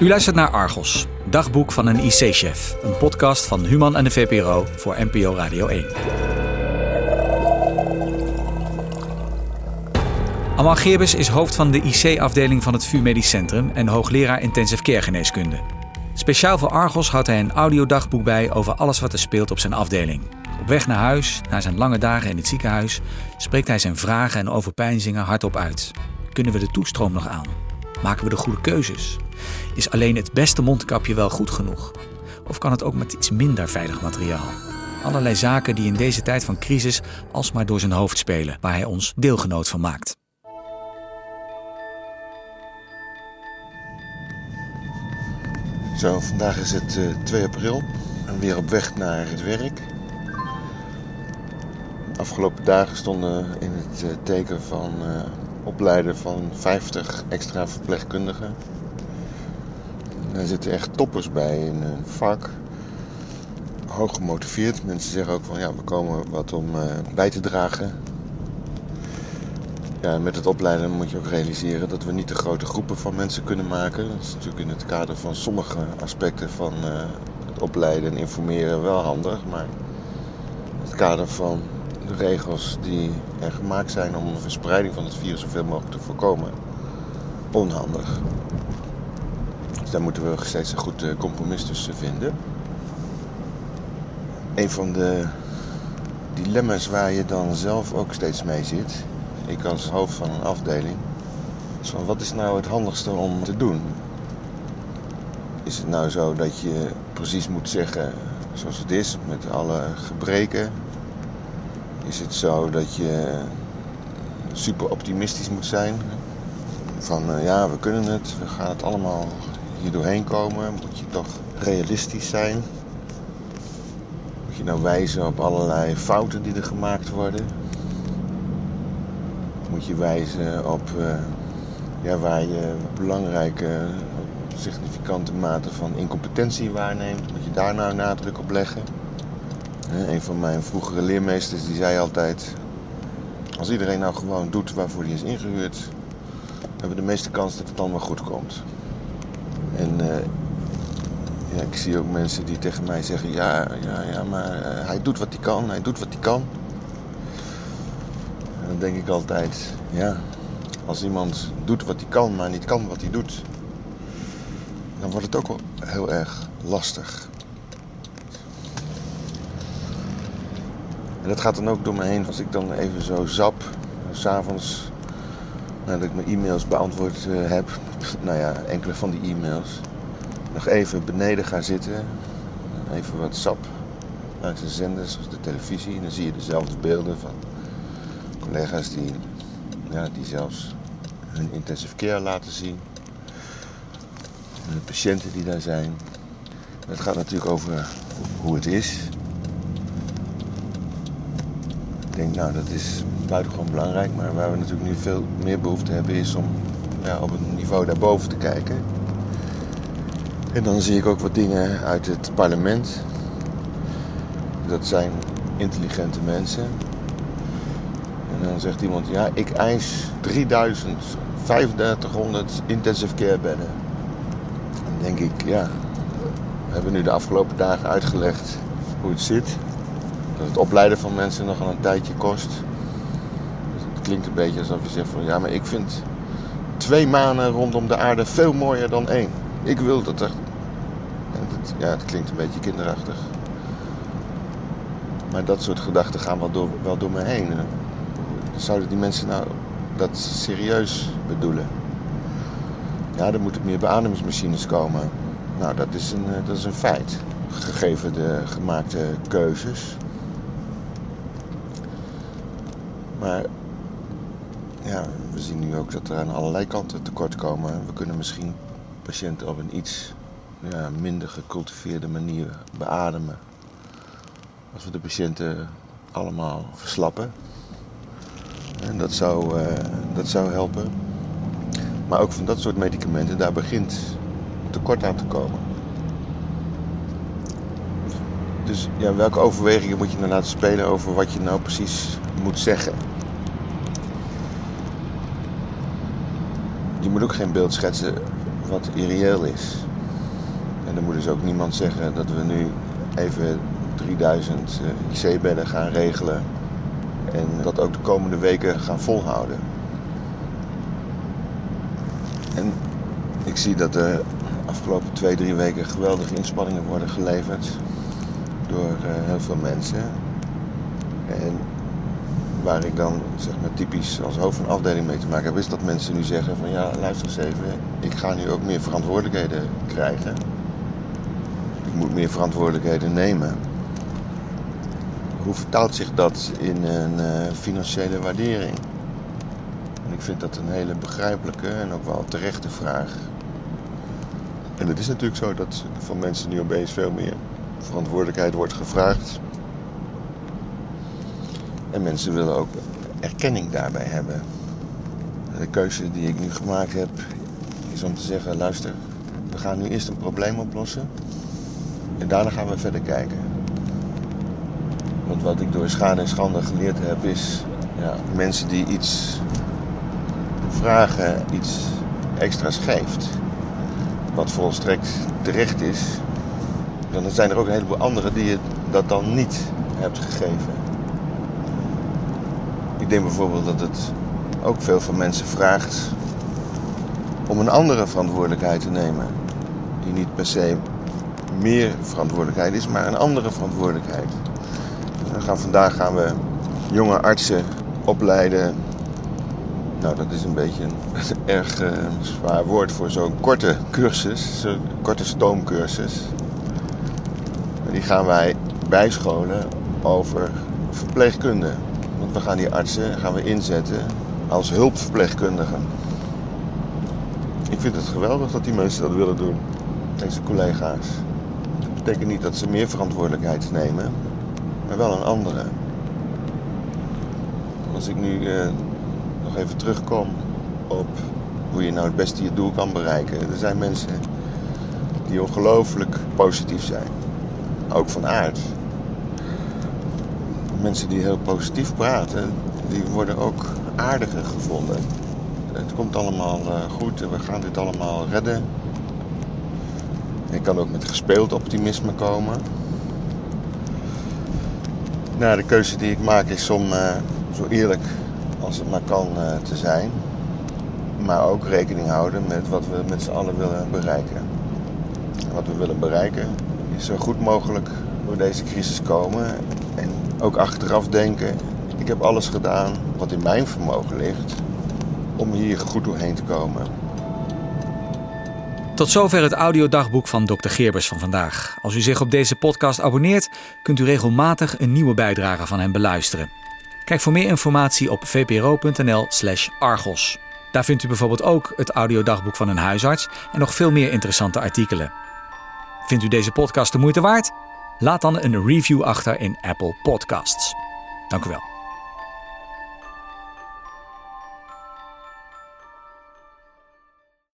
U luistert naar Argos, dagboek van een IC-chef. Een podcast van Human en de VPRO voor NPO Radio 1. Amal Geerbes is hoofd van de IC-afdeling van het VU Medisch Centrum en hoogleraar intensive care geneeskunde. Speciaal voor Argos houdt hij een audiodagboek bij over alles wat er speelt op zijn afdeling. Op weg naar huis, na zijn lange dagen in het ziekenhuis, spreekt hij zijn vragen en overpeinzingen hardop uit. Kunnen we de toestroom nog aan? Maken we de goede keuzes? Is alleen het beste mondkapje wel goed genoeg? Of kan het ook met iets minder veilig materiaal? Allerlei zaken die in deze tijd van crisis alsmaar door zijn hoofd spelen, waar hij ons deelgenoot van maakt. Zo, vandaag is het uh, 2 april en weer op weg naar het werk. Afgelopen dagen stonden in het uh, teken van uh, opleiden van 50 extra verpleegkundigen. Daar zitten echt toppers bij in een vak. Hoog gemotiveerd. Mensen zeggen ook van ja, we komen wat om bij te dragen. Ja, met het opleiden moet je ook realiseren dat we niet te grote groepen van mensen kunnen maken. Dat is natuurlijk in het kader van sommige aspecten van uh, het opleiden en informeren wel handig. Maar in het kader van de regels die er gemaakt zijn om de verspreiding van het virus zoveel mogelijk te voorkomen, onhandig. Dus daar moeten we steeds een goed compromis tussen vinden. Een van de dilemma's waar je dan zelf ook steeds mee zit, ik als hoofd van een afdeling. Dus van wat is nou het handigste om te doen? Is het nou zo dat je precies moet zeggen zoals het is, met alle gebreken? Is het zo dat je super optimistisch moet zijn? Van uh, ja, we kunnen het, we gaan het allemaal hier doorheen komen. Moet je toch realistisch zijn? Moet je nou wijzen op allerlei fouten die er gemaakt worden? moet je wijzen op uh, ja, waar je belangrijke, significante mate van incompetentie waarneemt. Moet je daar nou nadruk op leggen. Een van mijn vroegere leermeesters die zei altijd: Als iedereen nou gewoon doet waarvoor hij is ingehuurd, hebben we de meeste kans dat het wel goed komt. En uh, ja, ik zie ook mensen die tegen mij zeggen: Ja, ja, ja maar hij doet wat hij kan, hij doet wat hij kan dan denk ik altijd, ja, als iemand doet wat hij kan, maar niet kan wat hij doet, dan wordt het ook wel heel erg lastig. Dat gaat dan ook door me heen als ik dan even zo zap, s'avonds, nadat ik mijn e-mails beantwoord uh, heb, nou ja, enkele van die e-mails, nog even beneden ga zitten, even wat sap langs de zenders, zoals de televisie, en dan zie je dezelfde beelden van collega's die, ja, die zelfs hun intensive care laten zien. En de patiënten die daar zijn. Het gaat natuurlijk over hoe het is. Ik denk, nou, dat is buitengewoon belangrijk. Maar waar we natuurlijk nu veel meer behoefte hebben, is om ja, op een niveau daarboven te kijken. En dan zie ik ook wat dingen uit het parlement. Dat zijn intelligente mensen. En dan zegt iemand, ja, ik eis 3000, 3500 intensive care bedden. Dan denk ik, ja, we hebben nu de afgelopen dagen uitgelegd hoe het zit. Dat het opleiden van mensen nogal een tijdje kost. Dus het klinkt een beetje alsof je zegt van, ja, maar ik vind twee maanden rondom de aarde veel mooier dan één. Ik wil dat. Het, ja, het klinkt een beetje kinderachtig. Maar dat soort gedachten gaan wel door, wel door me heen zouden die mensen nou dat serieus bedoelen? Ja, er moeten meer beademingsmachines komen. Nou, dat is een, dat is een feit. Gegeven de gemaakte keuzes. Maar ja, we zien nu ook dat er aan allerlei kanten tekort komen. We kunnen misschien patiënten op een iets ja, minder gecultiveerde manier beademen. Als we de patiënten allemaal verslappen. En dat zou, uh, dat zou helpen. Maar ook van dat soort medicamenten, daar begint tekort aan te komen. Dus ja, welke overwegingen moet je nou laten spelen over wat je nou precies moet zeggen? Je moet ook geen beeld schetsen wat irreëel is. dan moet dus ook niemand zeggen dat we nu even 3000 IC-bedden gaan regelen. En dat ook de komende weken gaan volhouden. En ik zie dat de afgelopen twee, drie weken geweldige inspanningen worden geleverd door heel veel mensen. En waar ik dan zeg maar typisch als hoofd van afdeling mee te maken heb, is dat mensen nu zeggen van ja, luister eens even, ik ga nu ook meer verantwoordelijkheden krijgen. Ik moet meer verantwoordelijkheden nemen. Hoe vertaalt zich dat in een uh, financiële waardering? En ik vind dat een hele begrijpelijke en ook wel terechte vraag. En het is natuurlijk zo dat van mensen nu opeens veel meer verantwoordelijkheid wordt gevraagd. En mensen willen ook erkenning daarbij hebben. De keuze die ik nu gemaakt heb is om te zeggen: luister, we gaan nu eerst een probleem oplossen. En daarna gaan we verder kijken. Want wat ik door schade en schande geleerd heb is: ja, mensen die iets vragen, iets extra's geeft, wat volstrekt terecht is, dan zijn er ook een heleboel anderen die je dat dan niet hebt gegeven. Ik denk bijvoorbeeld dat het ook veel van mensen vraagt om een andere verantwoordelijkheid te nemen. Die niet per se meer verantwoordelijkheid is, maar een andere verantwoordelijkheid. We vandaag gaan we jonge artsen opleiden. Nou, dat is een beetje een erg uh, zwaar woord voor zo'n korte cursus, zo'n korte stoomcursus. Die gaan wij bijscholen over verpleegkunde. Want we gaan die artsen gaan we inzetten als hulpverpleegkundigen. Ik vind het geweldig dat die mensen dat willen doen, deze collega's. Dat betekent niet dat ze meer verantwoordelijkheid nemen, maar wel een andere. Als ik nu eh, nog even terugkom op hoe je nou het beste je doel kan bereiken. Er zijn mensen die ongelooflijk positief zijn ook van aard. Mensen die heel positief praten, die worden ook aardiger gevonden. Het komt allemaal eh, goed en we gaan dit allemaal redden. Ik kan ook met gespeeld optimisme komen. Nou, de keuze die ik maak is om uh, zo eerlijk als het maar kan uh, te zijn. Maar ook rekening houden met wat we met z'n allen willen bereiken. En wat we willen bereiken zo goed mogelijk door deze crisis komen. Ook achteraf denken, ik heb alles gedaan wat in mijn vermogen ligt om hier goed doorheen te komen. Tot zover het audiodagboek van Dr. Geerbers van vandaag. Als u zich op deze podcast abonneert, kunt u regelmatig een nieuwe bijdrage van hem beluisteren. Kijk voor meer informatie op vpro.nl/slash argos. Daar vindt u bijvoorbeeld ook het audiodagboek van een huisarts en nog veel meer interessante artikelen. Vindt u deze podcast de moeite waard? Laat dan een review achter in Apple Podcasts. Dank u wel.